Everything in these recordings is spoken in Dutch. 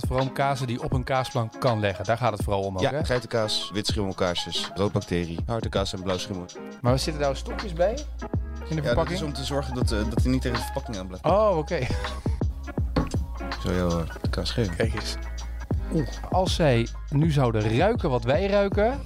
gaat vooral om kazen die op een kaasplank kan leggen. Daar gaat het vooral om ook, Ja, hè? geitenkaas, wit schimmelkaarsjes, roodbacterie, harde kaas en blauw schimmel. Maar er zitten daar stokjes bij? In de Ja, dat verpakking? is om te zorgen dat, eh, dat hij niet tegen de verpakking aan blijft. Oh, oké. Zal jou de kaas geven. Kijk eens. Als zij nu zouden ruiken wat wij ruiken...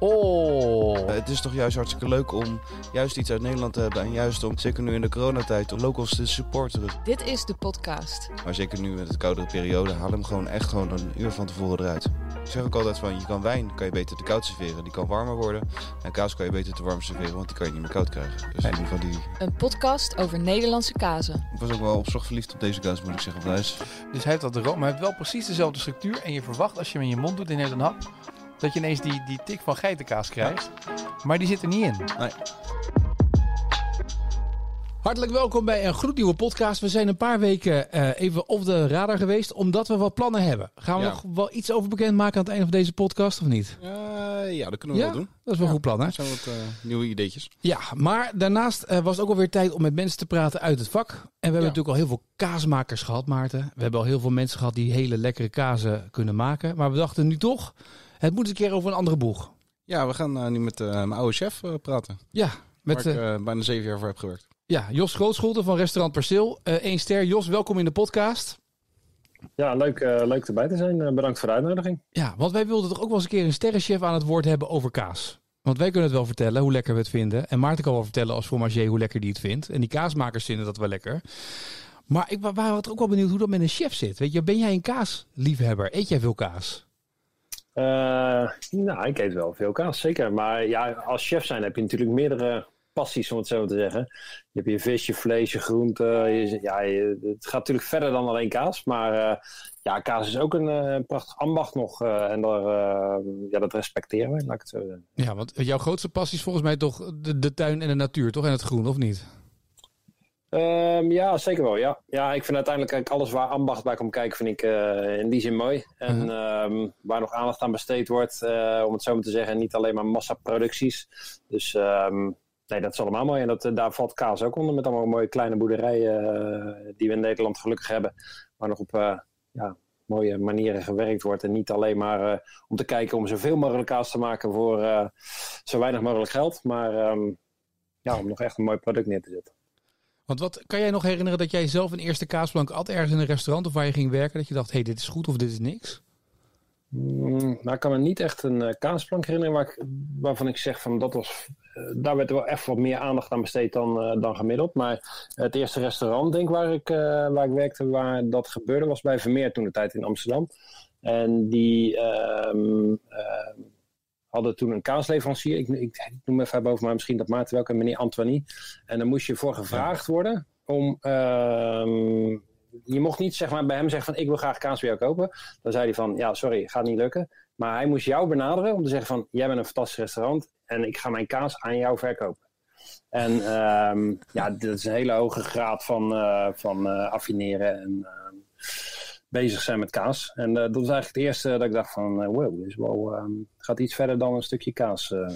Oh. Eh, het is toch juist hartstikke leuk om juist iets uit Nederland te hebben. En juist om, zeker nu in de coronatijd, om locals te supporten. Dit is de podcast. Maar zeker nu met de koudere periode, haal hem gewoon echt gewoon een uur van tevoren eruit. Ik zeg ook altijd van, je kan wijn kan je beter te koud serveren. Die kan warmer worden. En kaas kan je beter te warm serveren, want die kan je niet meer koud krijgen. Dus in ieder geval die... Een podcast over Nederlandse kazen. Ik was ook wel op zorg verliefd op deze kaas, moet ik zeggen. Dus hij heeft dat room, maar hij heeft wel precies dezelfde structuur. En je verwacht als je hem in je mond doet in neemt een hap, dat je ineens die, die tik van geitenkaas krijgt. Maar die zit er niet in. Hartelijk welkom bij een gloednieuwe podcast. We zijn een paar weken eh, even op de radar geweest, omdat we wat plannen hebben. Gaan we Ja. nog wel iets over bekendmaken aan het einde van deze podcast of niet? Eh, ja, dat kunnen we Ja? wel doen. Dat is wel een goed plan, hè? Er zijn wat eh, nieuwe ideetjes. Ja, maar daarnaast eh, was het ook alweer tijd om met mensen te praten uit het vak. En we hebben Ja. natuurlijk al heel veel kaasmakers gehad, Maarten. We hebben al heel veel mensen gehad die hele lekkere kazen kunnen maken. Maar we dachten nu toch, het moet een keer over een andere boeg. Ja, we gaan eh, nu met eh, mijn oude chef eh, praten. Ja, met waar ik bijna zeven jaar voor heb gewerkt. ja, Jos Grootscholten van restaurant Perceel. Eén ster. Jos, welkom in de podcast. Ja, leuk, eh, leuk erbij te zijn. Eh, bedankt voor de uitnodiging. Ja, want wij wilden toch ook wel eens een keer een sterrenchef aan het woord hebben over kaas. Want wij kunnen het wel vertellen hoe lekker we het vinden. En Maarten kan wel vertellen als fromager hoe lekker die het vindt. En die kaasmakers vinden dat wel lekker. Maar ik wa- was ook wel benieuwd hoe dat met een chef zit. Weet je, ben jij een kaasliefhebber? Eet jij veel kaas? Eh, nou, ik eet wel veel kaas, zeker. Maar ja, als chef zijn heb je natuurlijk meerdere passies, om het zo te zeggen. Je hebt je vis, je vlees, je groente. Ja, het gaat natuurlijk verder dan alleen kaas. Maar eh, ja, kaas is ook een eh, prachtig ambacht nog. en daar, ja, dat respecteren we, laat ik het zo zeggen. Ja, want jouw grootste passie is volgens mij toch de, de tuin en de natuur, toch? En het groen, of niet? Ehm, ja, zeker wel. Ja. ja, ik vind uiteindelijk alles waar ambacht bij komt kijken, vind ik eh, in die zin mooi. En Mhm. ehm, waar nog aandacht aan besteed wordt, eh, om het zo maar te zeggen, niet alleen maar massaproducties. Dus ehm, nee, dat is allemaal mooi. En dat, eh, daar valt kaas ook onder, met allemaal mooie kleine boerderijen die we in Nederland gelukkig hebben. Waar nog op ja, mooie manieren gewerkt wordt. En niet alleen maar om te kijken om zoveel mogelijk kaas te maken voor zo weinig mogelijk geld. Maar ja, om nog echt een mooi product neer te zetten. Want wat kan jij nog herinneren dat jij zelf een eerste kaasplank had ergens in een restaurant of waar je ging werken? Dat je dacht, hé, hey, dit is goed of dit is niks? Mm, nou, ik kan me niet echt een eh, kaasplank herinneren waar ik, waarvan ik zeg van dat was. eh, daar werd er wel echt wat meer aandacht aan besteed dan, eh, dan gemiddeld. Maar het eerste restaurant, denk waar ik, waar ik werkte, waar dat gebeurde, was bij Vermeer toen de tijd in Amsterdam. En die ehm, ehm, hadden toen een kaasleverancier. Ik, ik, noem even boven, maar misschien dat Maarten welke, meneer Antoine. En daar moest je voor gevraagd worden om. ehm, je mocht niet zeg maar, bij hem zeggen van ik wil graag kaas bij jou kopen. Dan zei hij van ja, sorry, gaat niet lukken. Maar hij moest jou benaderen om te zeggen van jij bent een fantastisch restaurant en ik ga mijn kaas aan jou verkopen. En ehm, ja, dat is een hele hoge graad van, eh, van eh, affineren en ehm, bezig zijn met kaas. En eh, dat was eigenlijk het eerste dat ik dacht van eh, wow, dit is wel, ehm, gaat iets verder dan een stukje kaas. eh.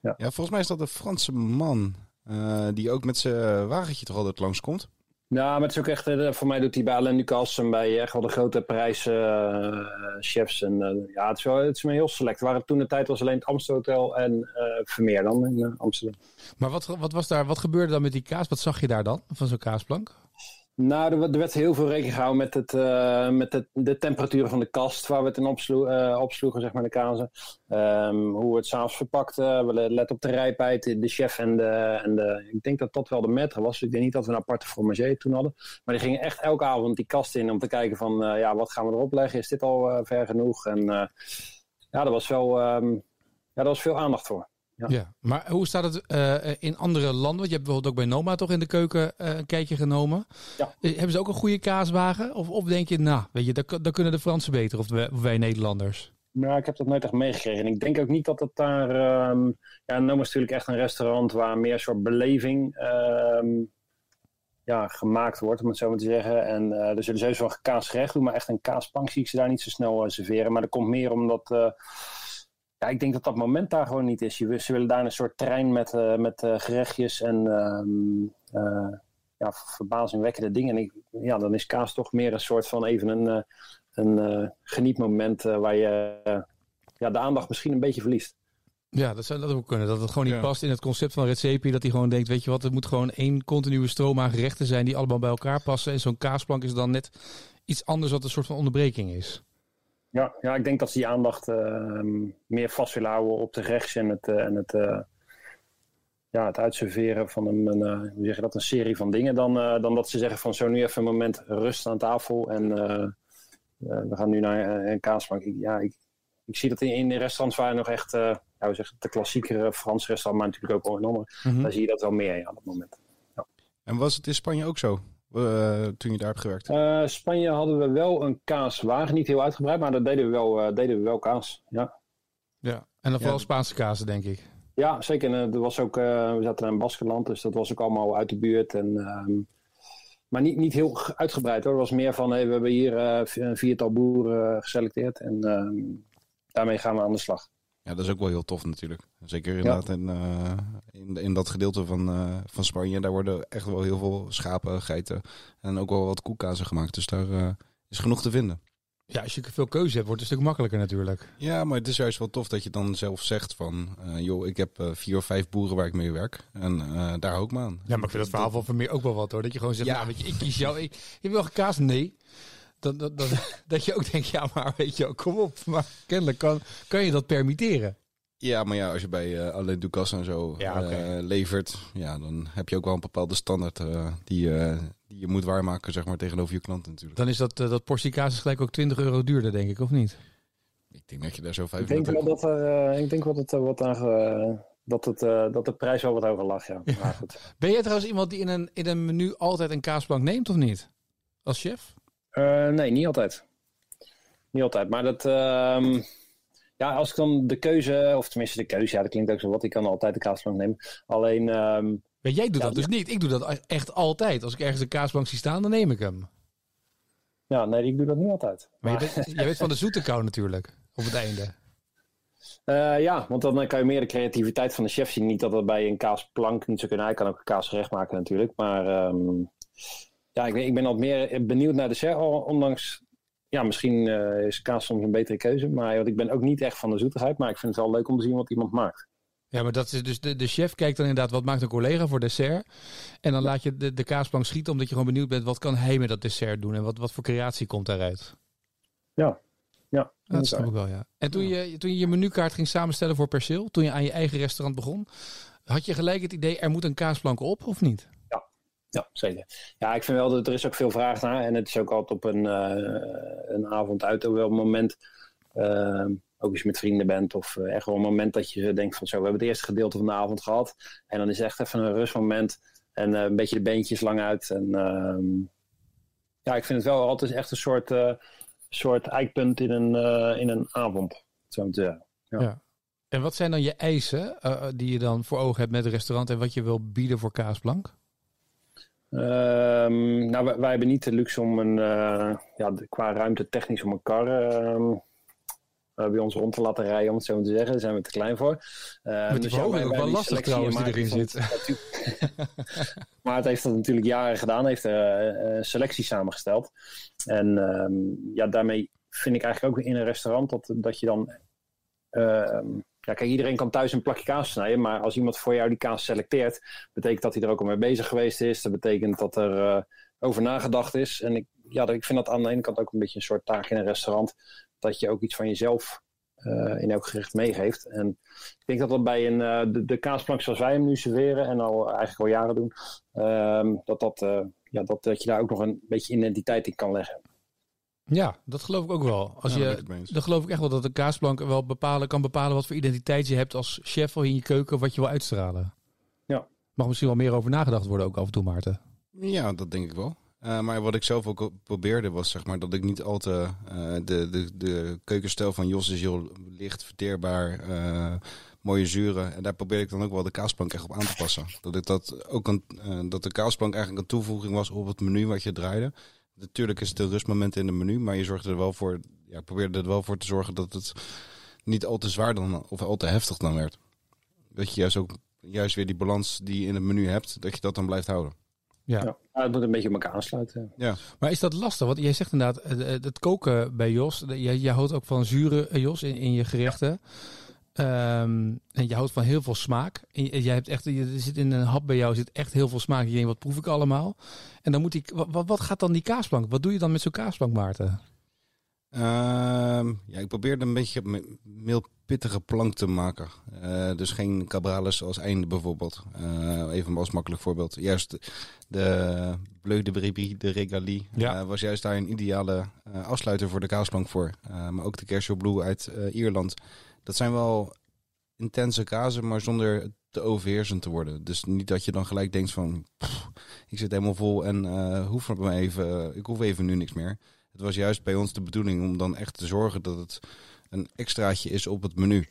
Ja, volgens mij is dat een Franse man eh, die ook met zijn wagentje toch altijd langskomt. Ja, maar het is ook echt, voor mij doet hij bij Alain Ducasse en bij echt wel de grote prijschefs. en eh, ja, het is, wel, het is me heel select. Waar het toen de tijd was alleen het Amsterdam Hotel en eh Vermeer dan in Amsterdam. Maar wat, wat, was daar, wat gebeurde dan met die kaas? Wat zag je daar dan van zo'n kaasplank? Nou, er, werd- er heel veel rekening gehouden met, het, eh, met het, de temperaturen van de kast waar we het in opslo eh, opsloegen, zeg maar, de kazen. Ehm, hoe we het s'avonds verpakten. We let op de rijpheid, de chef en de, en de... Ik denk dat dat wel de maître was. Ik denk niet dat we een aparte fromager toen hadden. Maar die gingen echt elke avond die kast in om te kijken van... eh, ja, wat gaan we erop leggen? Is dit al ver genoeg? En ja, daar was wel... ehm, ja, daar was veel aandacht voor. Ja. Ja. Maar hoe staat het eh, in andere landen? Want je hebt bijvoorbeeld ook bij Noma toch in de keuken eh, een kijkje genomen. Ja. Eh, Hebben ze ook een goede kaaswagen? Of, of denk je, nou, weet je, dat, dat kunnen de Fransen beter of wij, of wij Nederlanders? Nou, ik heb dat nooit echt meegekregen. En ik denk ook niet dat het daar... ehm ja, Noma is natuurlijk echt een restaurant waar meer soort beleving ehm, ja, gemaakt wordt, om het zo maar te zeggen. En er zullen sowieso wel kaasgerecht doen, maar echt een kaaspank zie ik ze daar niet zo snel serveren. Maar dat komt meer omdat... ja, ik denk dat dat moment daar gewoon niet is. Je, ze willen daar een soort trein met, eh, met eh, gerechtjes en ehm, eh, ja, verbazingwekkende dingen. En ik, ja, dan is kaas toch meer een soort van even een, eh, een eh, genietmoment eh, waar je ja, de aandacht misschien een beetje verliest. Ja, dat zou dat ook kunnen. Dat het gewoon niet Ja. past in het concept van Recepi. Dat hij gewoon denkt, weet je wat, het moet gewoon één continue stroom aan gerechten zijn die allemaal bij elkaar passen. En zo'n kaasplank is dan net iets anders wat een soort van onderbreking is. Ja, ja ik denk dat ze die aandacht eh, meer vast willen houden op de rechts en het, eh, en het, eh, ja, het uitserveren van een, een, eh, hoe zeg je dat, een serie van dingen. Dan, dan dat ze zeggen van zo nu even een moment rust aan tafel en we gaan nu naar een kaasplank. Ik- Ja, ik, ik zie dat in, in de restaurants waar je nog echt, ja, hoe zeg de klassiekere Frans restaurant, maar natuurlijk ook andere, Mhm. daar zie je dat wel meer ja, op het moment. En was het in Spanje ook zo, eh, toen je daar hebt gewerkt? Eh, Spanje hadden we wel een kaaswagen, niet heel uitgebreid, maar daar deden we wel, eh, deden we wel kaas. Ja. Ja. En dan vooral Ja. Spaanse kazen, denk ik. Ja, zeker. En, er was ook, eh, we zaten in Baskeland, dus dat was ook allemaal uit de buurt. En, ehm, maar niet, niet heel ge- uitgebreid hoor. Het was meer van, hey, we hebben hier eh, een viertal boeren geselecteerd. En ehm, daarmee gaan we aan de slag. Ja, dat is ook wel heel tof natuurlijk. Zeker inderdaad in, eh, in, in dat gedeelte van, eh, van Spanje. Daar worden echt wel heel veel schapen, geiten en ook wel wat koekkazen gemaakt. Dus daar eh, is genoeg te vinden. Ja, als je veel keuze hebt, wordt het een stuk makkelijker natuurlijk. Ja, maar het is juist wel tof dat je dan zelf zegt van... eh, joh, ik heb eh, vier of vijf boeren waar ik mee werk. En eh, daar hou ik me aan. Ja, maar ik vind dat verhaal van Vermeer ook wel wat hoor. Dat je gewoon zegt, Ja. nou, weet je, ik kies jou. Ik, je wil geen kaas? Nee. Dat, dat, dat, dat je ook denkt, ja, maar weet je, kom op. Maar kennelijk kan, kan je dat permitteren. Ja, maar ja, als je bij eh Alain Ducasse en zo Ja, eh, levert... Ja, dan heb je ook wel een bepaalde standaard eh, die, eh, die je moet waarmaken zeg maar, tegenover je klanten natuurlijk. Dan is dat, dat portie kaas is gelijk ook 20 euro duurder, denk ik, of niet? Ik denk dat je daar zo Ik denk 35... wel dat, er, eh, ik denk wel dat, er wat aan, dat, het, eh, dat de prijs wel wat hoger lag. Ja. Maar goed. Ben jij trouwens iemand die in een, in een menu altijd een kaasplank neemt, of niet? Als chef? Eh, nee, niet altijd. Niet altijd. Maar dat. ehm, ja, als ik dan de keuze, of tenminste de keuze, ja, dat klinkt ook zo wat. Ik kan altijd de kaasplank nemen. Alleen, ehm, Ja, jij doet Ja, dat dus niet. Ik doe dat echt altijd. Als ik ergens een kaasplank zie staan, dan neem ik hem. ja, nee, ik doe dat niet altijd. Maar je Maar, bent, jij bent van de zoete kou natuurlijk, op het einde. eh, ja, want dan kan je meer de creativiteit van de chef zien. Niet dat dat bij een kaasplank niet zou kunnen. Hij kan ook een kaasgerecht maken natuurlijk. Maar ehm, ja, ik ben, ik ben altijd meer benieuwd naar de al- Ondanks, ja, misschien eh, is kaas soms een betere keuze. Maar want ik ben ook niet echt van de zoetigheid. Maar ik vind het wel leuk om te zien wat iemand maakt. Ja, maar dat is dus de, de chef kijkt dan inderdaad wat maakt een collega voor dessert. En dan laat je de, de kaasplank schieten omdat je gewoon benieuwd bent wat kan hij met dat dessert doen en wat, wat voor creatie komt daaruit. Ja, ja. Ja, dat snap ik wel, ja. En toen je, toen je je menukaart ging samenstellen voor perceel, toen je aan je eigen restaurant begon, had je gelijk het idee er moet een kaasplank op of niet? Ja, zeker. Ja, ik vind wel dat er is ook veel vraag naar. En het is ook altijd op een, eh, een avond uit. Op wel moment, eh, ook als je met vrienden bent. Of eh, echt wel een moment dat je denkt van zo, we hebben het eerste gedeelte van de avond gehad. En dan is het echt even een rustmoment. En een beetje de beentjes lang uit. En ehm, ja, ik vind het wel altijd echt een soort, soort eikpunt in een, in een avond. Zo zeggen. Ja. En wat zijn dan je eisen die je dan voor ogen hebt met het restaurant en wat je wil bieden voor kaasplank? Ehm, nou, wij, wij hebben niet de luxe om een, eh, ja, qua ruimte technisch om een kar ehm, eh, bij ons rond te laten rijden, om het zo maar te zeggen. Daar zijn we te klein voor. Met die ja, verhoging wij- ook wel lastig trouwens die erin zit. maar het heeft dat natuurlijk jaren gedaan, heeft er eh, selectie samengesteld. En ja, daarmee vind ik eigenlijk ook in een restaurant dat, dat je dan. Ja, kijk, iedereen kan thuis een plakje kaas snijden, maar als iemand voor jou die kaas selecteert, betekent dat hij er ook al mee bezig geweest is. Dat betekent dat er eh, over nagedacht is. En ik, ja, ik vind dat aan de ene kant ook een beetje een soort taak in een restaurant, dat je ook iets van jezelf eh, in elk gerecht meegeeft. En ik denk dat dat bij een, eh, de, kaasplank zoals wij hem nu serveren, en al eigenlijk al jaren doen, ehm, dat, dat, ja, dat, dat je daar ook nog een beetje identiteit in kan leggen. Ja, dat geloof ik ook wel. Als Ja, je, eens. dan geloof ik echt wel dat een kaasplank wel bepalen, kan bepalen wat voor identiteit je hebt als chef in je keuken, wat je wil uitstralen. Ja. Mag misschien wel meer over nagedacht worden ook af en toe, Maarten. Ja, dat denk ik wel. Eh, maar wat ik zelf ook probeerde was zeg maar, dat ik niet al te... eh, de, de, de keukenstijl van Jos is heel licht, verteerbaar, eh, mooie zuren. En daar probeerde ik dan ook wel de kaasplank echt op aan te passen. Dat, ik dat, ook een, eh, dat de kaasplank eigenlijk een toevoeging was op het menu wat je draaide. Natuurlijk is het een rustmoment in het menu, maar je zorgde er wel voor, ja, probeerde er wel voor te zorgen dat het niet al te zwaar dan, of al te heftig dan werd. Dat je juist ook juist weer die balans die je in het menu hebt, dat je dat dan blijft houden. Ja. Ja. Ja, het moet een beetje op elkaar aansluiten. Maar is dat lastig? Want jij zegt inderdaad, eh, eh, het koken bij Jos, jij, jij houdt ook van zure eh, Jos in, in je gerechten. Ehm, en je houdt van heel veel smaak. En je- jij hebt echt, je, er zit in een hap bij jou zit echt heel veel smaak. Je denkt, wat proef ik allemaal? En dan moet die, wat, wat- gaat dan die kaasplank? Wat doe je dan met zo'n kaasplank, Maarten? Ehm, ja, ik probeerde een beetje me- meer pittige plank te maken. Eh, dus geen cabrales als einde bijvoorbeeld. Eh, even als makkelijk voorbeeld. Juist de Bleu de Brebis de Regalie Ja. eh, was juist daar een ideale eh, afsluiter voor de kaasplank voor. Eh, maar ook de Kershaw Blue uit eh, Ierland. Dat zijn wel intense kazen, maar zonder te overheersend te worden. Dus niet dat je dan gelijk denkt van... "Pff, ik zit helemaal vol en eh hoef me even, ik hoef even nu niks meer. Het was juist bij ons de bedoeling om dan echt te zorgen dat het een extraatje is op het menu.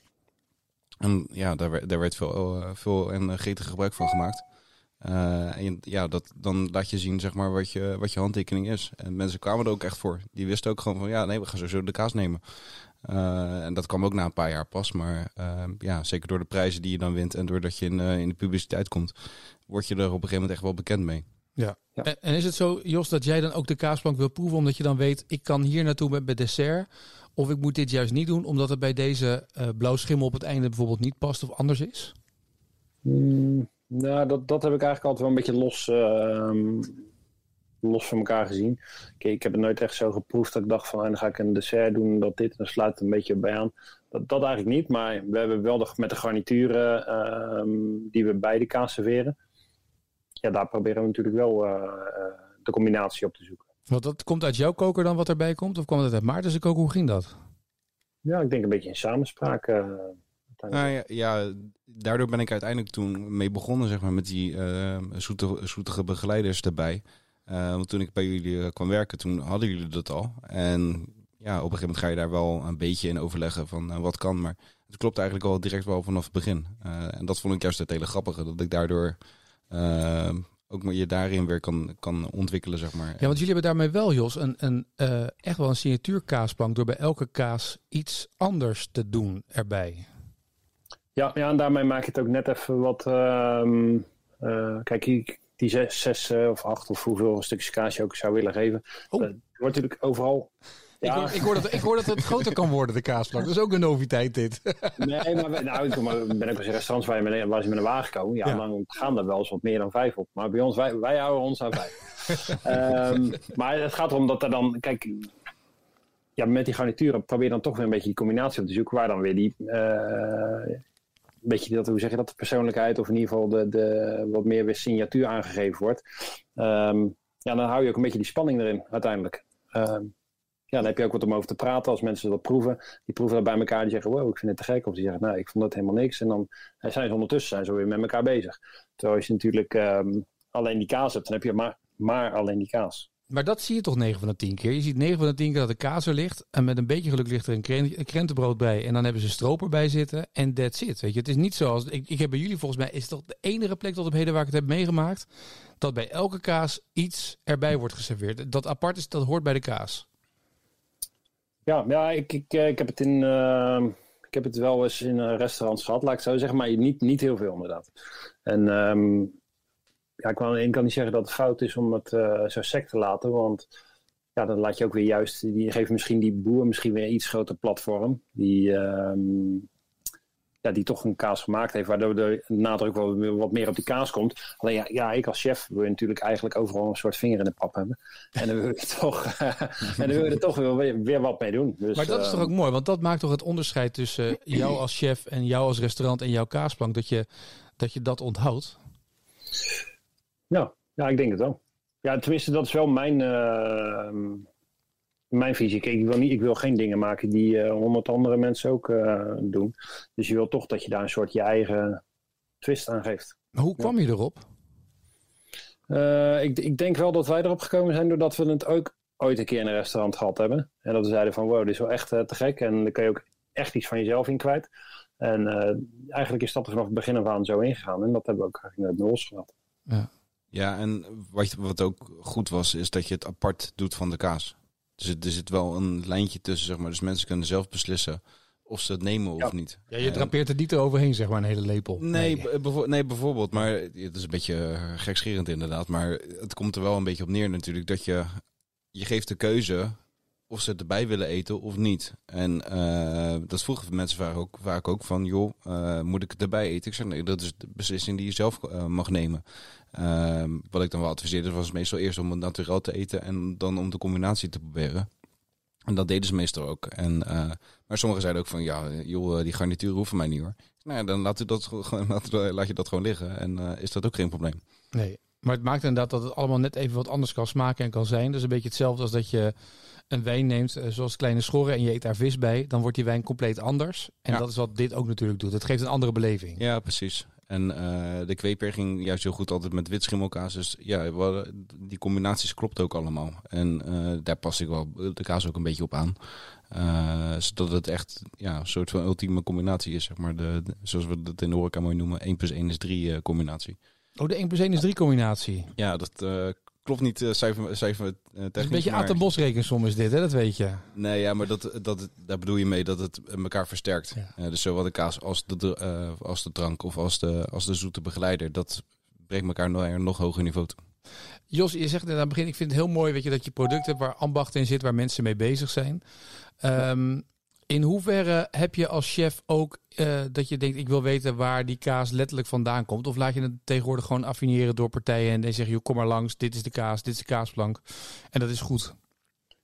En ja, daar, daar werd veel, eh, veel en eh, gretig gebruik van gemaakt. Eh, en ja, dat, dan laat je zien zeg maar, wat, je, wat je handtekening is. En mensen kwamen er ook echt voor. Die wisten ook gewoon van ja, nee, we gaan sowieso de kaas nemen. Eh, en dat kwam ook na een paar jaar pas. Maar eh, ja, zeker door de prijzen die je dan wint en doordat je in, eh, in de publiciteit komt, word je er op een gegeven moment echt wel bekend mee. Ja. En, en is het zo, Jos, dat jij dan ook de kaasplank wil proeven, omdat je dan weet, ik kan hier naartoe met mijn dessert. Of ik moet dit juist niet doen, omdat het bij deze eh blauw schimmel op het einde bijvoorbeeld niet past of anders is? Mm, nou, dat, dat heb ik eigenlijk altijd wel een beetje los, ehm, los van elkaar gezien. Kijk, ik heb het nooit echt zo geproefd dat ik dacht van, ah, dan ga ik een dessert doen, dat dit, en dan sluit het een beetje bij aan. Dat, dat eigenlijk niet, maar we hebben wel de, met de garnituren ehm, die we bij de kaas serveren. Ja, daar proberen we natuurlijk wel eh, eh, de combinatie op te zoeken. Want dat komt uit jouw koker dan wat erbij komt? Of kwam dat uit Maarten's koker? Hoe ging dat? Ja, ik denk een beetje in samenspraak. eh. Nou ja, ja, daardoor ben ik uiteindelijk toen mee begonnen, zeg maar, met die zoete, zoetige begeleiders erbij. Eh, want toen ik bij jullie eh, kwam werken, toen hadden jullie dat al. En ja, op een gegeven moment ga je daar wel een beetje in overleggen van eh, wat kan. Maar het klopt eigenlijk al direct wel vanaf het begin. Eh, en dat vond ik juist het hele grappige, dat ik daardoor ook maar je daarin weer kan, kan ontwikkelen, zeg maar. Ja, want jullie hebben daarmee wel, Jos, een, een, eh, echt wel een signatuurkaasplank door bij elke kaas iets anders te doen erbij. Ja, ja, en daarmee maak je het ook net even wat. ehm, eh, kijk, die, die zes, zes eh, of acht of hoeveel stukjes kaas je ook zou willen geven. Oh. Dat wordt natuurlijk overal. Ik, Ja, hoor, ik, hoor dat, ik hoor dat het groter kan worden, de kaasplank. Dat is ook een noviteit dit. nee, maar, we- nou, ik ben ook eens in restaurants waar, je met, waar ze met een wagen komen. Ja, Ja. dan gaan er wel eens wat meer dan vijf op. Maar bij ons, wij, wij houden ons aan vijf. Ehm, maar het gaat erom dat er dan. Kijk, ja, met die garnituren probeer dan toch weer een beetje die combinatie op te zoeken. Waar dan weer die. eh, beetje dat, hoe zeg je dat, de persoonlijkheid of in ieder geval de, de, wat meer weer signatuur aangegeven wordt. Ehm, ja, dan hou je ook een beetje die spanning erin uiteindelijk. Ehm, ja, dan heb je ook wat om over te praten als mensen dat proeven. Die proeven dat bij elkaar, die zeggen, wow, ik vind het te gek. Of die zeggen, nou, ik vond dat helemaal niks. En dan eh, zijn ze ondertussen zijn ze weer met elkaar bezig. Terwijl als je natuurlijk ehm, alleen die kaas hebt, dan heb je maar, maar alleen die kaas. Maar dat zie je toch 9 van de 10 keer. Je ziet 9 van de 10 keer dat de kaas er ligt. En met een beetje geluk ligt er een, kren- een krentenbrood bij. En dan hebben ze stroper bij zitten. En that's it. Weet je, het is niet zoals. Ik, ik heb bij jullie volgens mij. Is toch de enige plek tot op heden waar ik het heb meegemaakt. Dat bij elke kaas iets erbij wordt geserveerd. Dat apart is, dat hoort bij de kaas. Ja, ja ik, ik, eh, ik heb het in. ehm, ik heb het wel eens in restaurants gehad, laat ik zo zeggen, maar niet, niet heel veel inderdaad. En ehm, ja, ik kan ene kant niet zeggen dat het fout is om het eh, zo sec te laten, want ja, dan laat je ook weer juist, die geeft misschien die boer misschien weer een iets groter platform, die, ehm, ja, die toch een kaas gemaakt heeft, waardoor de nadruk wel wat meer op die kaas komt. Alleen ja, ja, ik als chef wil je natuurlijk eigenlijk overal een soort vinger in de pap hebben. En dan wil je toch, en dan wil je er toch weer, weer wat mee doen. Dus, Maar dat is eh, toch ook mooi. Want dat maakt toch het onderscheid tussen jou als chef. En jou als restaurant. En jouw kaasplank. Dat je dat, je dat onthoudt. Ja, ja, ik denk het wel. Ja, tenminste, dat is wel mijn, eh, mijn visie. Kijk, ik wil, niet, ik wil geen dingen maken die eh, honderd andere mensen ook eh, doen. Dus je wil toch dat je daar een soort je eigen twist aan geeft. Maar hoe kwam je erop? Ik, ik denk wel dat wij erop gekomen zijn doordat we het ook ooit een keer in een restaurant gehad hebben. En dat we zeiden van wow, dit is wel echt te gek. En dan kun je ook echt iets van jezelf in kwijt. En eigenlijk is dat er vanaf het begin af aan zo ingegaan. En dat hebben we ook eigenlijk net los gehad. Ja, en wat, wat ook goed was, is dat je het apart doet van de kaas. Dus het- er zit wel een lijntje tussen, zeg maar. Dus mensen kunnen zelf beslissen of ze het nemen of Ja. niet. Ja, je drapeert het niet eroverheen, zeg maar, een hele lepel. Nee, bevo- nee, bijvoorbeeld. Maar het is een beetje eh, gekscherend inderdaad. Maar het komt er wel een beetje op neer natuurlijk. Dat je, je geeft de keuze of ze het erbij willen eten of niet. En eh, dat vroegen mensen vaak ook, vaak ook van... joh, eh, moet ik het erbij eten? Ik zeg nee, dat is de beslissing die je zelf eh, mag nemen. Ehm, wat ik dan wel adviseerde was meestal eerst om het naturel te eten... en dan om de combinatie te proberen. En dat deden ze meestal ook. En, maar sommigen zeiden ook van, ja, joh, die garnituren hoeven mij niet hoor. Nou ja, dan laat, u dat, gewoon- laat, laat je dat gewoon liggen. En is dat ook geen probleem. Nee, maar het maakt inderdaad dat het allemaal net even wat anders kan smaken en kan zijn. Dus een beetje hetzelfde als dat je een wijn neemt, eh, zoals kleine schorren, en je eet daar vis bij. Dan wordt die wijn compleet anders. En Ja. dat is wat dit ook natuurlijk doet. Het geeft een andere beleving. Ja, precies. En eh, de kweeper ging juist heel goed altijd met wit schimmelkaas. Dus ja, die combinaties klopt ook allemaal. En eh, daar pas ik wel de kaas ook een beetje op aan. Eh, zodat het echt ja, een soort van ultieme combinatie is. Zeg maar. de, de- zoals we dat in de horeca mooi noemen. 1 plus 1 is 3 eh, combinatie. Oh, de 1 plus 1 is 3 combinatie. Ja, dat eh, klopt niet eh, cijfer, cijfer Dat is een technisch, beetje maar- de Bos rekensom is dit, hè? dat weet je. Nee, ja, maar dat, dat, daar bedoel je mee dat het elkaar versterkt. Ja. Dus zowel de kaas als de, als de drank of als de, als de zoete begeleider. Dat brengt elkaar naar een nog hoger niveau toe. Jos, je zegt aan het begin, ik vind het heel mooi weet je, dat je product hebt waar ambacht in zit, waar mensen mee bezig zijn. Ehm, in hoeverre heb je als chef ook eh, dat je denkt, ik wil weten waar die kaas letterlijk vandaan komt? Of laat je het tegenwoordig gewoon affineren door partijen en dan zeg je, joh, kom maar langs, dit is de kaas, dit is de kaasplank. En dat is goed.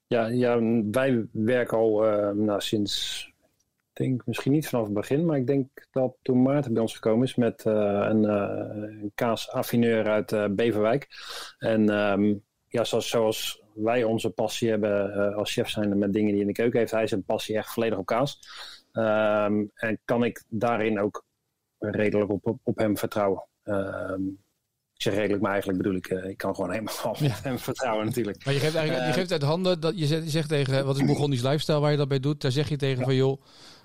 Ja, ja, wij werken al eh, nou, sinds, denk misschien niet vanaf het begin, maar ik denk dat toen Maarten bij ons gekomen is met eh, een, een kaasaffineur uit Beverwijk. En ehm, ja, zoals, zoals wij onze passie hebben eh, als chef zijn met dingen die in de keuken heeft, hij zijn passie echt volledig op kaas. Ehm, en kan ik daarin ook redelijk op, op, op hem vertrouwen. Ehm, ik zeg redelijk, maar eigenlijk bedoel ik, eh, ik kan gewoon helemaal op Ja. hem vertrouwen natuurlijk. Maar je geeft eigenlijk je Eh, geeft uit handen dat je zegt, je zegt tegen, wat is Burgondisch lifestyle waar je dat bij doet? Daar zeg je tegen van, joh,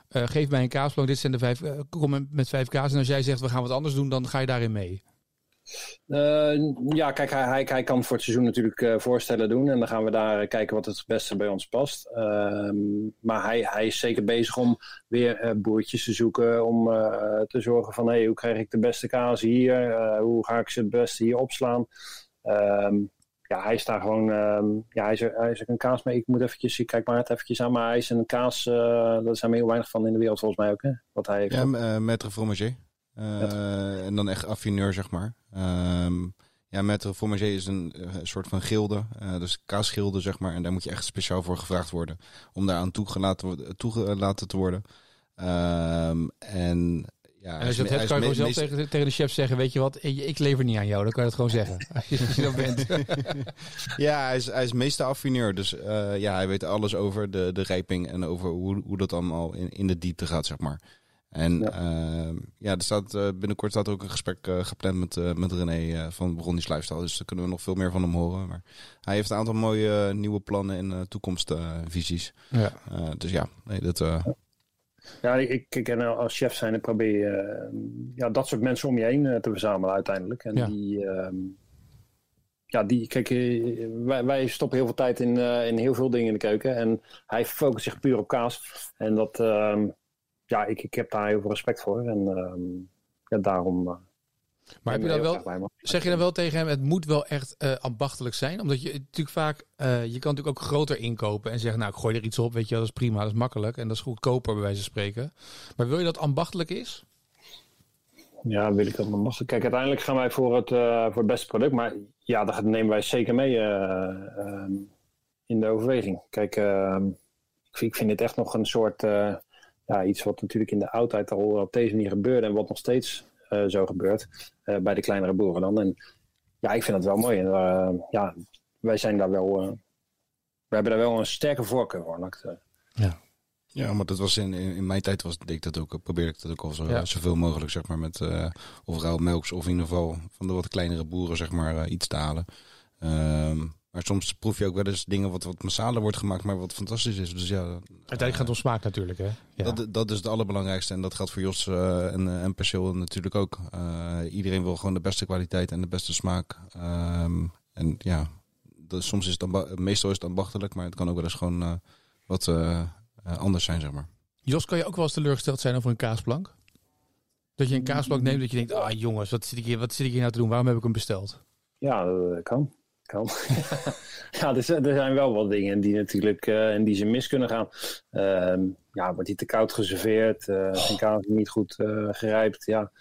geef mij een kaasplank, dit zijn de vijf, kom met- met vijf kaas. En als jij zegt, we gaan wat anders doen, dan ga je daarin mee. Eh, ja, kijk, hij, hij, hij kan voor het seizoen natuurlijk eh, voorstellen doen. En dan gaan we daar eh, kijken wat het beste bij ons past. Ehm, maar hij, hij is zeker bezig om weer boertjes te zoeken. Om te zorgen van, hey, hoe krijg ik de beste kaas hier? Hoe ga ik ze het beste hier opslaan? Ehm, ja, hij is daar gewoon... ehm, ja, hij is, er- hij is er een kaas mee. Ik moet eventjes... Ik kijk maar het eventjes aan. Maar hij is een kaas... daar zijn we heel weinig van in de wereld volgens mij ook. Hè? Wat hij heeft. Ja, maître fromager. Uh, en dan echt affineur, zeg maar. Um, ja, maître fromager is een uh, soort van gilde. Uh, dus kaasgilde, zeg maar. En daar moet je echt speciaal voor gevraagd worden. Om daaraan toegelaten, toegelaten te worden. Um, en ja, en als je dat hebt, kan je gewoon zelf tegen, tegen de chef zeggen, weet je wat, ik lever niet aan jou. Dan kan je het gewoon zeggen. Als je, als je dat bent. ja, hij is, hij is meeste affineur. Dus uh, ja, hij weet alles over de, de rijping en over hoe, hoe dat allemaal in, in de diepte gaat, zeg maar. En ja, uh, ja er staat, uh, binnenkort staat er ook een gesprek uh, gepland met, uh, met René van Bronies Lifestyle. Dus daar kunnen we nog veel meer van hem horen. Maar hij heeft een aantal mooie nieuwe plannen en toekomstvisies. ja. dus ja, nee, dat... Ja, ik, ik en als chef zijn, ik probeer ja, dat soort mensen om je heen te verzamelen uiteindelijk. En ja. die, ja, die, kijk, wij, wij, stoppen heel veel tijd in, in heel veel dingen in de keuken. En hij focust zich puur op kaas. En dat, ja, ik, ik heb daar heel veel respect voor. En uh, ja, daarom. Uh, maar heb je dan wel, zeg je dan wel tegen hem, het moet wel echt uh, ambachtelijk zijn? Omdat je natuurlijk vaak, uh, je kan natuurlijk ook groter inkopen en zeggen, nou, ik gooi er iets op, weet je, dat is prima, dat is makkelijk en dat is goedkoper bij wijze van spreken. Maar wil je dat ambachtelijk is? Ja, wil ik dat ambachtelijk. Kijk, uiteindelijk gaan wij voor het, uh, voor het beste product, maar ja, dat nemen wij zeker mee in de overweging. Kijk, ehm, ik vind, ik vind dit echt nog een soort ja, iets wat natuurlijk in de oudheid al op deze manier gebeurde en wat nog steeds uh, zo gebeurt uh, bij de kleinere boeren dan. En ja, ik vind dat wel mooi. En, uh, ja, wij zijn daar wel, we hebben daar wel een sterke voorkeur voor. Ja. Ja, maar dat was in, in, in, mijn tijd was, deed ik dat ook, probeerde ik dat ook al zo, ja. zoveel mogelijk, zeg maar, met of rauw melks of in ieder geval van de wat kleinere boeren, zeg maar, iets te halen. Um, maar soms proef je ook wel eens dingen wat, wat massaler wordt gemaakt, maar wat fantastisch is. Dus ja, Uiteindelijk gaat het om smaak natuurlijk, hè? Ja. Dat, dat is het allerbelangrijkste en dat geldt voor Jos uh, en, en Perceel natuurlijk ook. Uh, iedereen wil gewoon de beste kwaliteit en de beste smaak. Um, en ja, dat, soms is het meestal is het ambachtelijk, maar het kan ook wel eens gewoon uh, wat anders zijn, zeg maar. Jos, kan je ook wel eens teleurgesteld zijn over een kaasplank? Dat je een kaasplank neemt dat je denkt, ah jongens, wat zit ik hier, wat zit ik hier nou te doen? Waarom heb ik hem besteld? Ja, dat kan. Kan. ja, er zijn, er zijn wel wat dingen die natuurlijk uh, in die ze mis kunnen gaan. Uh, ja, wordt die te koud geserveerd? Uh, zijn kaas niet goed uh, gerijpt? Ja,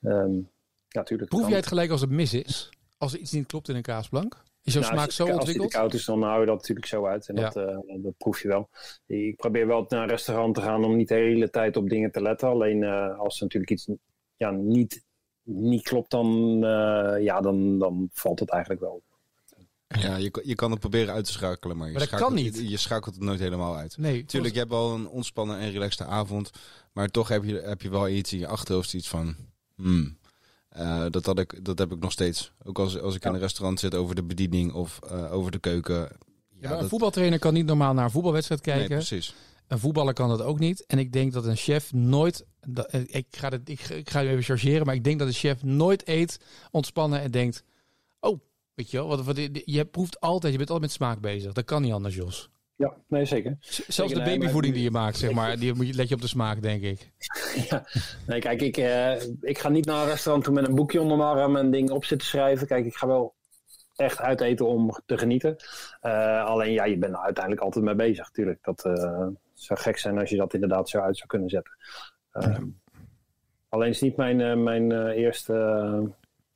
um, ja natuurlijk. Proef jij het gelijk als het mis is? Als er iets niet klopt in een kaasplank? Is jouw Nou, smaak zo ontwikkeld? Als het koud is, dan hou je dat natuurlijk zo uit. En Ja. dat, eh, dat proef je wel. Ik probeer wel naar een restaurant te gaan om niet de hele tijd op dingen te letten. Alleen eh, als er natuurlijk iets ja, niet, niet klopt, dan, eh, ja, dan, dan valt het eigenlijk wel. Ja, je, kan- je kan het proberen uit te schakelen, maar je, Maar dat schakelt, kan niet. Je, je schakelt het nooit helemaal uit. Nee, Tuurlijk, je hebt wel een ontspannen en relaxte avond. Maar toch heb je, heb je wel iets in je achterhoofd iets van... Hmm, eh, dat, had ik, dat heb ik nog steeds. Ook als, als ik in een restaurant zit over de bediening of eh, over de keuken. Ja, een voetbaltrainer kan niet normaal naar een voetbalwedstrijd Nee, kijken. precies. een voetballer kan dat ook niet. En ik denk dat een chef nooit. dat- eh, Ik ga, het, ik, ik ga hem even chargeren, maar ik denk dat een chef nooit eet, ontspannen en denkt: Oh, weet je wel, wat, je proeft altijd, je bent altijd met smaak bezig. Dat kan niet anders, Jos. Ja, nee, zeker. Zelfs de nee, maar- babyvoeding die je maakt, zeg maar, die moet je, let je op de smaak, denk ik. ja. Nee, kijk, ik, eh, ik ga niet naar een restaurant toe met een boekje onder mijn arm en dingen op zitten schrijven. Kijk, ik ga wel echt uit eten om te genieten. Eh, alleen, ja, je bent er uiteindelijk altijd mee bezig, natuurlijk. Dat eh, zou gek zijn als je dat inderdaad zo uit zou kunnen zetten. Eh, Alleen is niet mijn, eh, mijn eh, eerste, eh,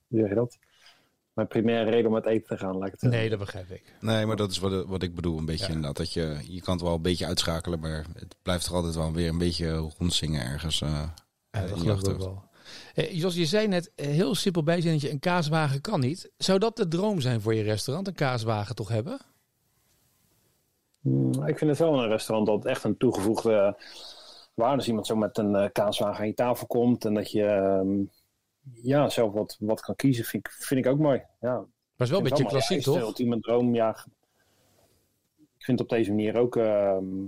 hoe zeg je dat? Mijn primaire reden om uit eten te gaan, laat ik het zeggen. Nee, dat begrijp ik. Nee, maar dat is wat, wat ik bedoel. Een beetje Ja. inderdaad. Dat je, je kan het wel een beetje uitschakelen, maar het blijft er altijd wel weer een beetje rondzingen ergens. eh, Ja, dat geloof ik wel. Eh, Jos, je zei net eh, heel simpel bijzinnetje, een kaaswagen kan niet. Zou dat de droom zijn voor je restaurant, een kaaswagen toch hebben? Mm, Ik vind het wel een restaurant dat echt een toegevoegde waarde is. Iemand zo met een eh, kaaswagen aan je tafel komt en dat je ehm, ja, zelf wat, wat kan kiezen, vind ik, vind ik ook mooi. Ja, Maar het is wel een beetje klassiek, ja, is de toch? ultieme droom, ja. Ik vind het op deze manier ook... ehm,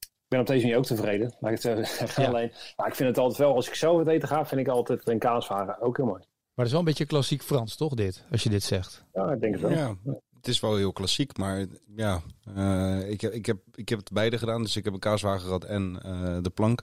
ik ben op deze manier ook tevreden, laat ik het zo zeggen. Ja. Alleen, ja, ik vind het altijd wel, als ik zelf het eten ga, vind ik altijd een kaaswagen ook heel mooi. Maar het is wel een beetje klassiek Frans, toch, dit? Als je dit zegt. Ja, ik denk het wel. Ja, het is wel heel klassiek, maar ja, eh, ik, heb, ik, heb, ik heb het beide gedaan. Dus ik heb een kaaswagen gehad en eh, de plank.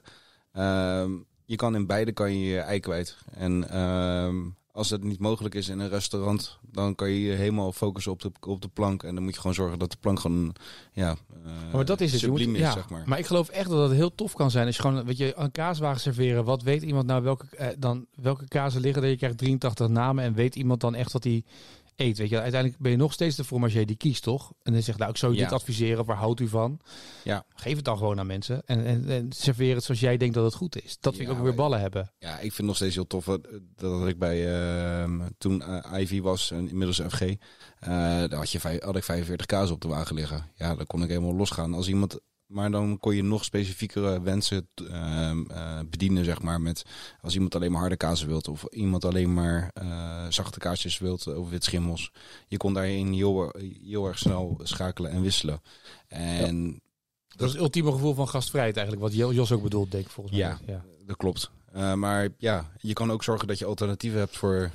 Ehm, je kan in beide kan je je ei kwijt. En ehm, als het niet mogelijk is in een restaurant, dan kan je je helemaal focussen op de, op de plank. En dan moet je gewoon zorgen dat de plank gewoon, ja, eh, maar dat is het. Je moet, ja, zeg maar. maar ik geloof echt dat het heel tof kan zijn als je gewoon weet je, een kaaswagen serveren. Wat weet iemand nou welke, eh, dan, welke kazen liggen er? Je krijgt 83 namen en weet iemand dan echt wat hij eet. Weet je, uiteindelijk ben je nog steeds de fromager die kiest, toch? En dan zegt, nou, ik zou je Ja. dit adviseren. Waar houdt u van? Ja. Geef het dan gewoon aan mensen en, en, en serveer het zoals jij denkt dat het goed is. Dat vind ik Ja, ook weer ballen hebben. Ja, ik vind het nog steeds heel tof wat- dat ik bij ehm, toen eh, Ivy was en inmiddels FG, eh daar had, je had ik 45 kaas op de wagen liggen. Ja, dan kon ik helemaal losgaan. Als iemand, maar dan kon je nog specifiekere wensen ehm, eh, bedienen, zeg maar. Met als iemand alleen maar harde kazen wilt of iemand alleen maar eh, zachte kaasjes wilt of wit schimmels. Je kon daarin heel, heel erg snel schakelen en wisselen. En Dat is het ultieme gevoel van gastvrijheid eigenlijk. Wat Jo- Jos ook bedoelt, denk ik volgens mij. Ja. ja. Dat klopt. Eh, maar ja, je kan ook zorgen dat je alternatieven hebt voor.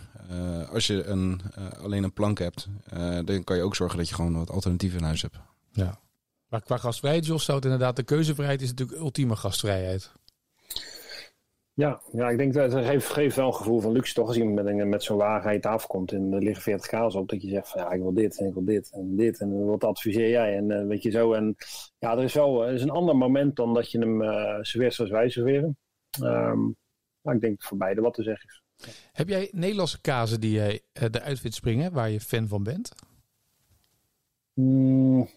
als je een, alleen een plank hebt, dan kan je ook zorgen dat je gewoon wat alternatieven in huis hebt. Ja. Maar qua gastvrijheid, Jos, zou het inderdaad... De keuzevrijheid is natuurlijk ultieme gastvrijheid. Ja, ja, ik denk dat het geeft, geeft wel een gevoel van luxe toch. Als iemand met, met zo'n wagen aan je tafel komt en er liggen 40 kaas op. Dat je zegt van ja, ik wil dit en ik wil dit en dit. En wat adviseer jij? En eh, weet je zo. En ja, er is wel er is een ander moment dan dat je hem eh serveert zoals wij serveren. Ehm, maar ik denk voor beide wat te zeggen is. Heb jij Nederlandse kazen die jij eh, eruit vindt springen, waar je fan van bent? Mm,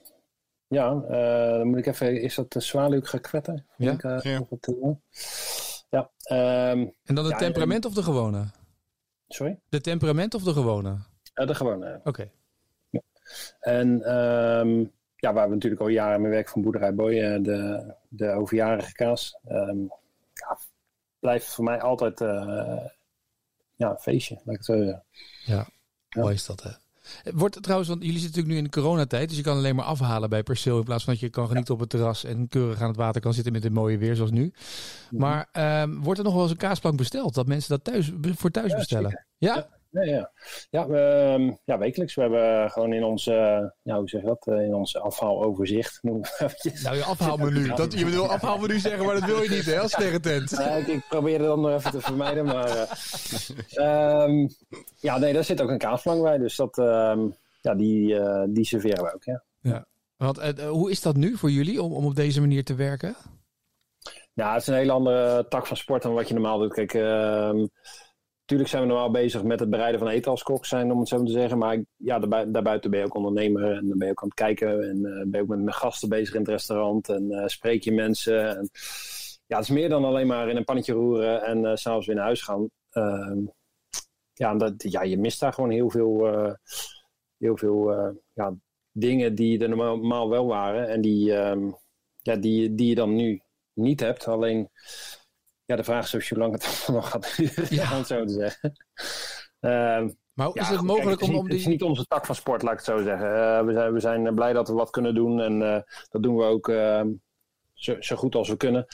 ja, eh, dan moet ik even. Is dat de zwaluw gekwetten? Ja. Ik, eh, Ja. of wat, eh, ja ehm, En dan Ja, temperament of de gewone? sorry? De temperament of de gewone? Eh, de gewone. Oké. En ehm, ja, waar we natuurlijk al jaren mee werken van Boerderij Boy, de, de overjarige kaas. ehm, ja, blijft voor mij altijd ja, een feestje, laat ik het zo zeggen. Ja. Mooi is dat, hè? Wordt trouwens, want jullie zitten natuurlijk nu in de coronatijd, dus je kan alleen maar afhalen bij perceel in plaats van dat je kan genieten op het terras en keurig aan het water kan zitten met het mooie weer zoals nu. Maar ehm, wordt er nog wel eens een kaasplank besteld? Dat mensen dat thuis, voor thuis Ja, bestellen? zeker. Ja? Ja. Ja, ja. Ja, we, ehm, ja, wekelijks. We hebben gewoon in onze, ja, hoe zeg je dat, Eh, in ons afhaaloverzicht. eventjes. Nou, je afhaalmenu. Dat, je wil afhaalmenu zeggen, maar dat wil je niet, hè, als sterrentent. Ja, ik, ik probeer het dan nog even te vermijden, maar... eh, ehm, ja, nee, daar zit ook een kaasplank bij, dus dat, ehm, ja, die, eh, die serveren we ook, ja. Want, eh, hoe is dat nu voor jullie om, om op deze manier te werken? Ja, het is een hele andere tak van sport dan wat je normaal doet. Kijk, natuurlijk zijn we normaal bezig met het bereiden van eten als kok zijn, om het zo te zeggen. Maar ja, daarbuiten ben je ook ondernemer en dan ben je ook aan het kijken. En eh, ben je ook met, met gasten bezig in het restaurant en eh, spreek je mensen. En, ja, het is meer dan alleen maar in een pannetje roeren en eh, s'avonds weer naar huis gaan. Ehm, ja, dat, ja, je mist daar gewoon heel veel, heel veel ja, dingen die er normaal wel waren. En die, ehm, ja, die, die je dan nu niet hebt. Alleen, ja, de vraag is of hoe lang het nog gaat duren, Ja. om het zo te zeggen. Ehm, Maar hoe ja, is het mogelijk kijk, om, om is niet, het is die... niet onze tak van sport, laat ik het zo zeggen. Eh, we, zijn, we zijn blij dat we wat kunnen doen en eh, dat doen we ook ehm, zo, zo goed als we kunnen.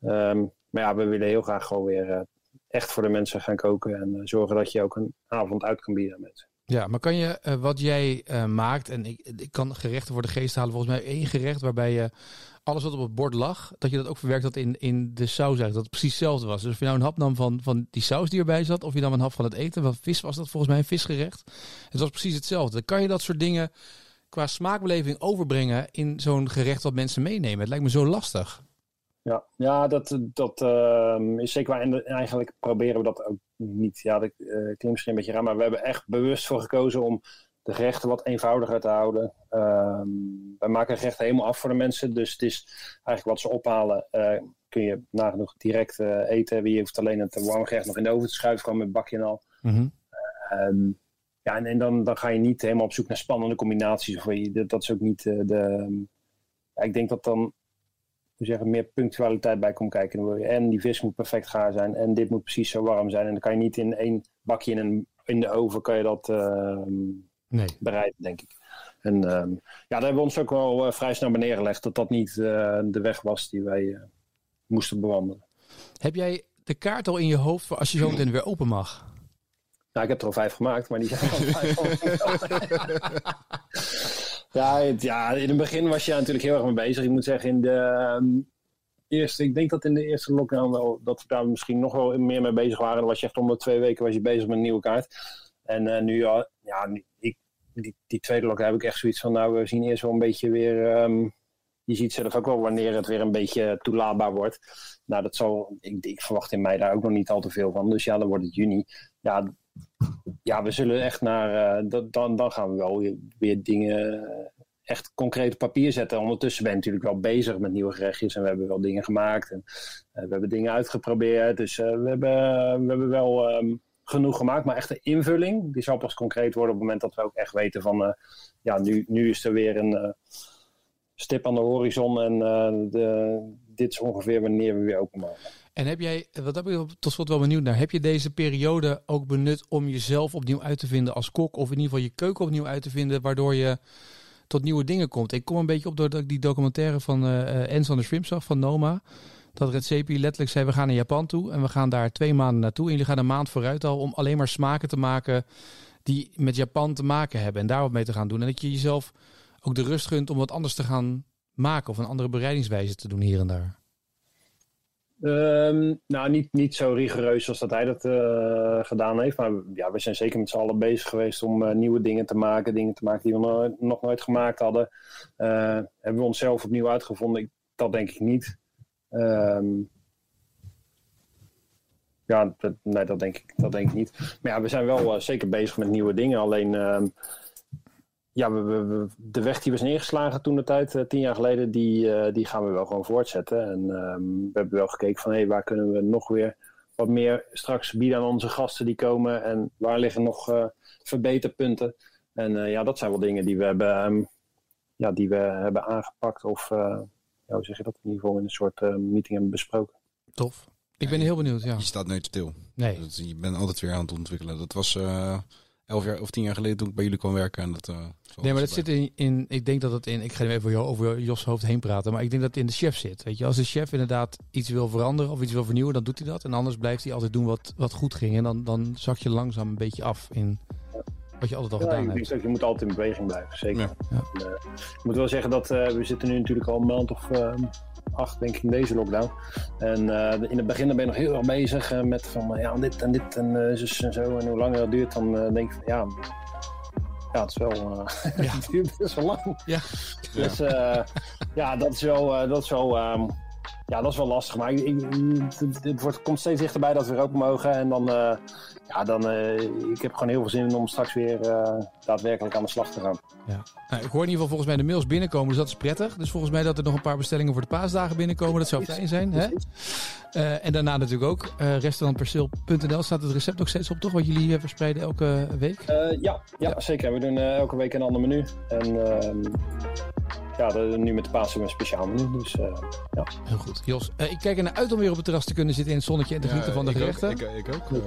Ehm, maar ja, we willen heel graag gewoon weer eh, echt voor de mensen gaan koken en eh, zorgen dat je ook een avond uit kan bieden aan mensen. Ja, maar kan je eh, wat jij eh, maakt, en ik, ik kan gerechten voor de geest halen, volgens mij één gerecht waarbij je alles wat op het bord lag, dat je dat ook verwerkt had in, in de saus eigenlijk, dat precies hetzelfde was. Dus of je nou een hap nam van, van die saus die erbij zat, of je nam een hap van het eten, wat vis was dat volgens mij, een visgerecht. Het was precies hetzelfde. Kan je dat soort dingen qua smaakbeleving overbrengen in zo'n gerecht wat mensen meenemen? Het lijkt me zo lastig. Ja, ja dat, dat ehm, is zeker waar. En eigenlijk proberen we dat ook niet. Ja, dat eh, klinkt misschien een beetje raar, maar we hebben echt bewust voor gekozen om de gerechten wat eenvoudiger te houden. Ehm wij maken gerechten helemaal af voor de mensen. Dus het is eigenlijk wat ze ophalen, eh, kun je nagenoeg direct eh, eten. Je hoeft alleen het warme gerecht nog in de oven te schuiven, gewoon met bakje en al. Ehm, ja, en, en dan, dan ga je niet helemaal op zoek naar spannende combinaties. Of je, dat, dat is ook niet eh, de. ja, ik denk dat dan hoe zeggen, meer punctualiteit bij komt kijken. Dan wil je, en die vis moet perfect gaar zijn. En dit moet precies zo warm zijn. En dan kan je niet in één bakje in, een, in de oven kan je dat ehm, Nee. bereiden, denk ik. En ehm, ja, daar hebben we ons ook wel eh, vrij snel bij neergelegd. Dat dat niet eh, de weg was die wij eh, moesten bewandelen. Heb jij de kaart al in je hoofd voor als je zo meteen weer open mag? Nou, ik heb er al vijf gemaakt, maar die zijn al vijf. ja, het- ja, in het begin was je daar natuurlijk heel erg mee bezig. Ik moet zeggen, in de ehm, eerste, ik denk dat in de eerste lockdown wel, dat we daar misschien nog wel meer mee bezig waren. Dan was je echt om de twee weken was je bezig met een nieuwe kaart. En nu, ja, nu- die, die tweede lockdown heb ik echt zoiets van, nou, we zien eerst wel een beetje weer... ehm, je ziet zelf ook wel wanneer het weer een beetje toelaatbaar wordt. Nou, dat zal, ik, verwacht in mei daar ook nog niet al te veel van. Dus ja, dan wordt het juni. Ja, ja, we zullen echt naar. eh, dan, dan gaan we wel weer, dingen eh, echt concreet op papier zetten. Ondertussen ben je natuurlijk wel bezig met nieuwe gerechtjes. En we hebben wel dingen gemaakt. En eh, we hebben dingen uitgeprobeerd. Dus we, hebben, we hebben wel ehm, genoeg gemaakt. Maar echt de invulling, die zal pas concreet worden op het moment dat we ook echt weten van. eh, ja, nu, nu is er weer een eh, stip aan de horizon. En eh, de, dit is ongeveer wanneer we weer open mogen. En heb jij, wat heb ik tot slot wel benieuwd naar, heb je deze periode ook benut om jezelf opnieuw uit te vinden als kok? Of in ieder geval je keuken opnieuw uit te vinden, waardoor je tot nieuwe dingen komt? Ik kom een beetje op doordat ik die documentaire van eh Ens van der zag, van Noma. Dat Redzepi letterlijk zei, we gaan naar Japan toe en we gaan daar twee maanden naartoe. En jullie gaan een maand vooruit al om alleen maar smaken te maken die met Japan te maken hebben. En daar wat mee te gaan doen. En dat je jezelf ook de rust gunt om wat anders te gaan maken. Of een andere bereidingswijze te doen hier en daar. Ehm, nou, niet, niet zo rigoureus als dat hij dat eh, gedaan heeft. Maar ja, we zijn zeker met z'n allen bezig geweest om eh, nieuwe dingen te maken. Dingen te maken die we no- nog nooit gemaakt hadden. Eh, hebben we onszelf opnieuw uitgevonden? Ik, dat denk ik niet. Ehm, ja, dat, nee, dat denk, ik, dat denk ik niet. Maar ja, we zijn wel eh, zeker bezig met nieuwe dingen. Alleen, ehm, ja, de weg die we zijn ingeslagen toen de tijd, eh, tien jaar geleden, die, eh, die gaan we wel gewoon voortzetten. En ehm, we hebben wel gekeken van, hé, waar kunnen we nog weer wat meer straks bieden aan onze gasten die komen? En waar liggen nog verbeterpunten? En ja, dat zijn wel dingen die we hebben, ja, die we hebben aangepakt of, ja, hoe zeg je dat, in ieder geval in een soort eh, meeting hebben besproken. Tof. Ik ben heel benieuwd, ja. Je staat nooit stil. Nee. Dat- Je bent altijd weer aan het ontwikkelen. Dat was eh, elf jaar of tien jaar geleden toen ik bij jullie kwam werken. En dat, uh, nee, maar dat zit in, in, ik denk dat het in, ik ga even over, over Jos hoofd heen praten, maar ik denk dat het in de chef zit. Weet je, als de chef inderdaad iets wil veranderen of iets wil vernieuwen, dan doet hij dat. En anders blijft hij altijd doen wat, wat goed ging. En dan, dan zak je langzaam een beetje af in wat je altijd al ja, gedaan ik hebt. denk dat je moet altijd in beweging blijven, zeker. Ja. Ja. En, eh, ik moet wel zeggen dat uh, we zitten nu natuurlijk al een maand of uh, acht, denk ik, in deze lockdown. En uh, in het begin dan ben je nog heel erg bezig met van ja, dit en dit en zus en zo. En hoe langer dat duurt, dan denk ik van ja, ja, het is wel. Uh, ja. het duurt best wel lang. Ja. Dus uh, ja, dat is wel. Uh, dat is wel um, ja, dat is wel lastig. Maar ik, ik, het, het wordt, komt steeds dichterbij dat we weer open mogen. En dan. ja, dan. ik heb gewoon heel veel zin in om straks weer daadwerkelijk aan de slag te gaan. Ja. Nou, ik hoor in ieder geval volgens mij de mails binnenkomen, dus dat is prettig. Dus volgens mij dat er nog een paar bestellingen voor de paasdagen binnenkomen. Dat zou fijn zijn. Hè? Uh, en daarna natuurlijk ook uh, restaurantperceel.nl staat het recept nog steeds op, toch? Wat jullie uh, verspreiden elke week? Uh, ja, ja, zeker. We doen elke week een ander menu. En ehm, ja, nu met de Pasen een speciaal menu. Dus ja. Heel goed. Jos, ik kijk er naar uit om weer op het terras te kunnen zitten in het zonnetje en te genieten van de gerechten. Ook, ik, ik, ook.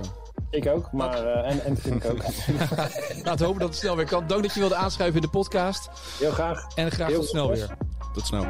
Ik ook, maar en, en vind ik ook. Laten we hopen dat het snel weer kan. Dank dat je wilde aanschuiven in de podcast. Heel graag. En graag Heel tot snel weer. Tot snel.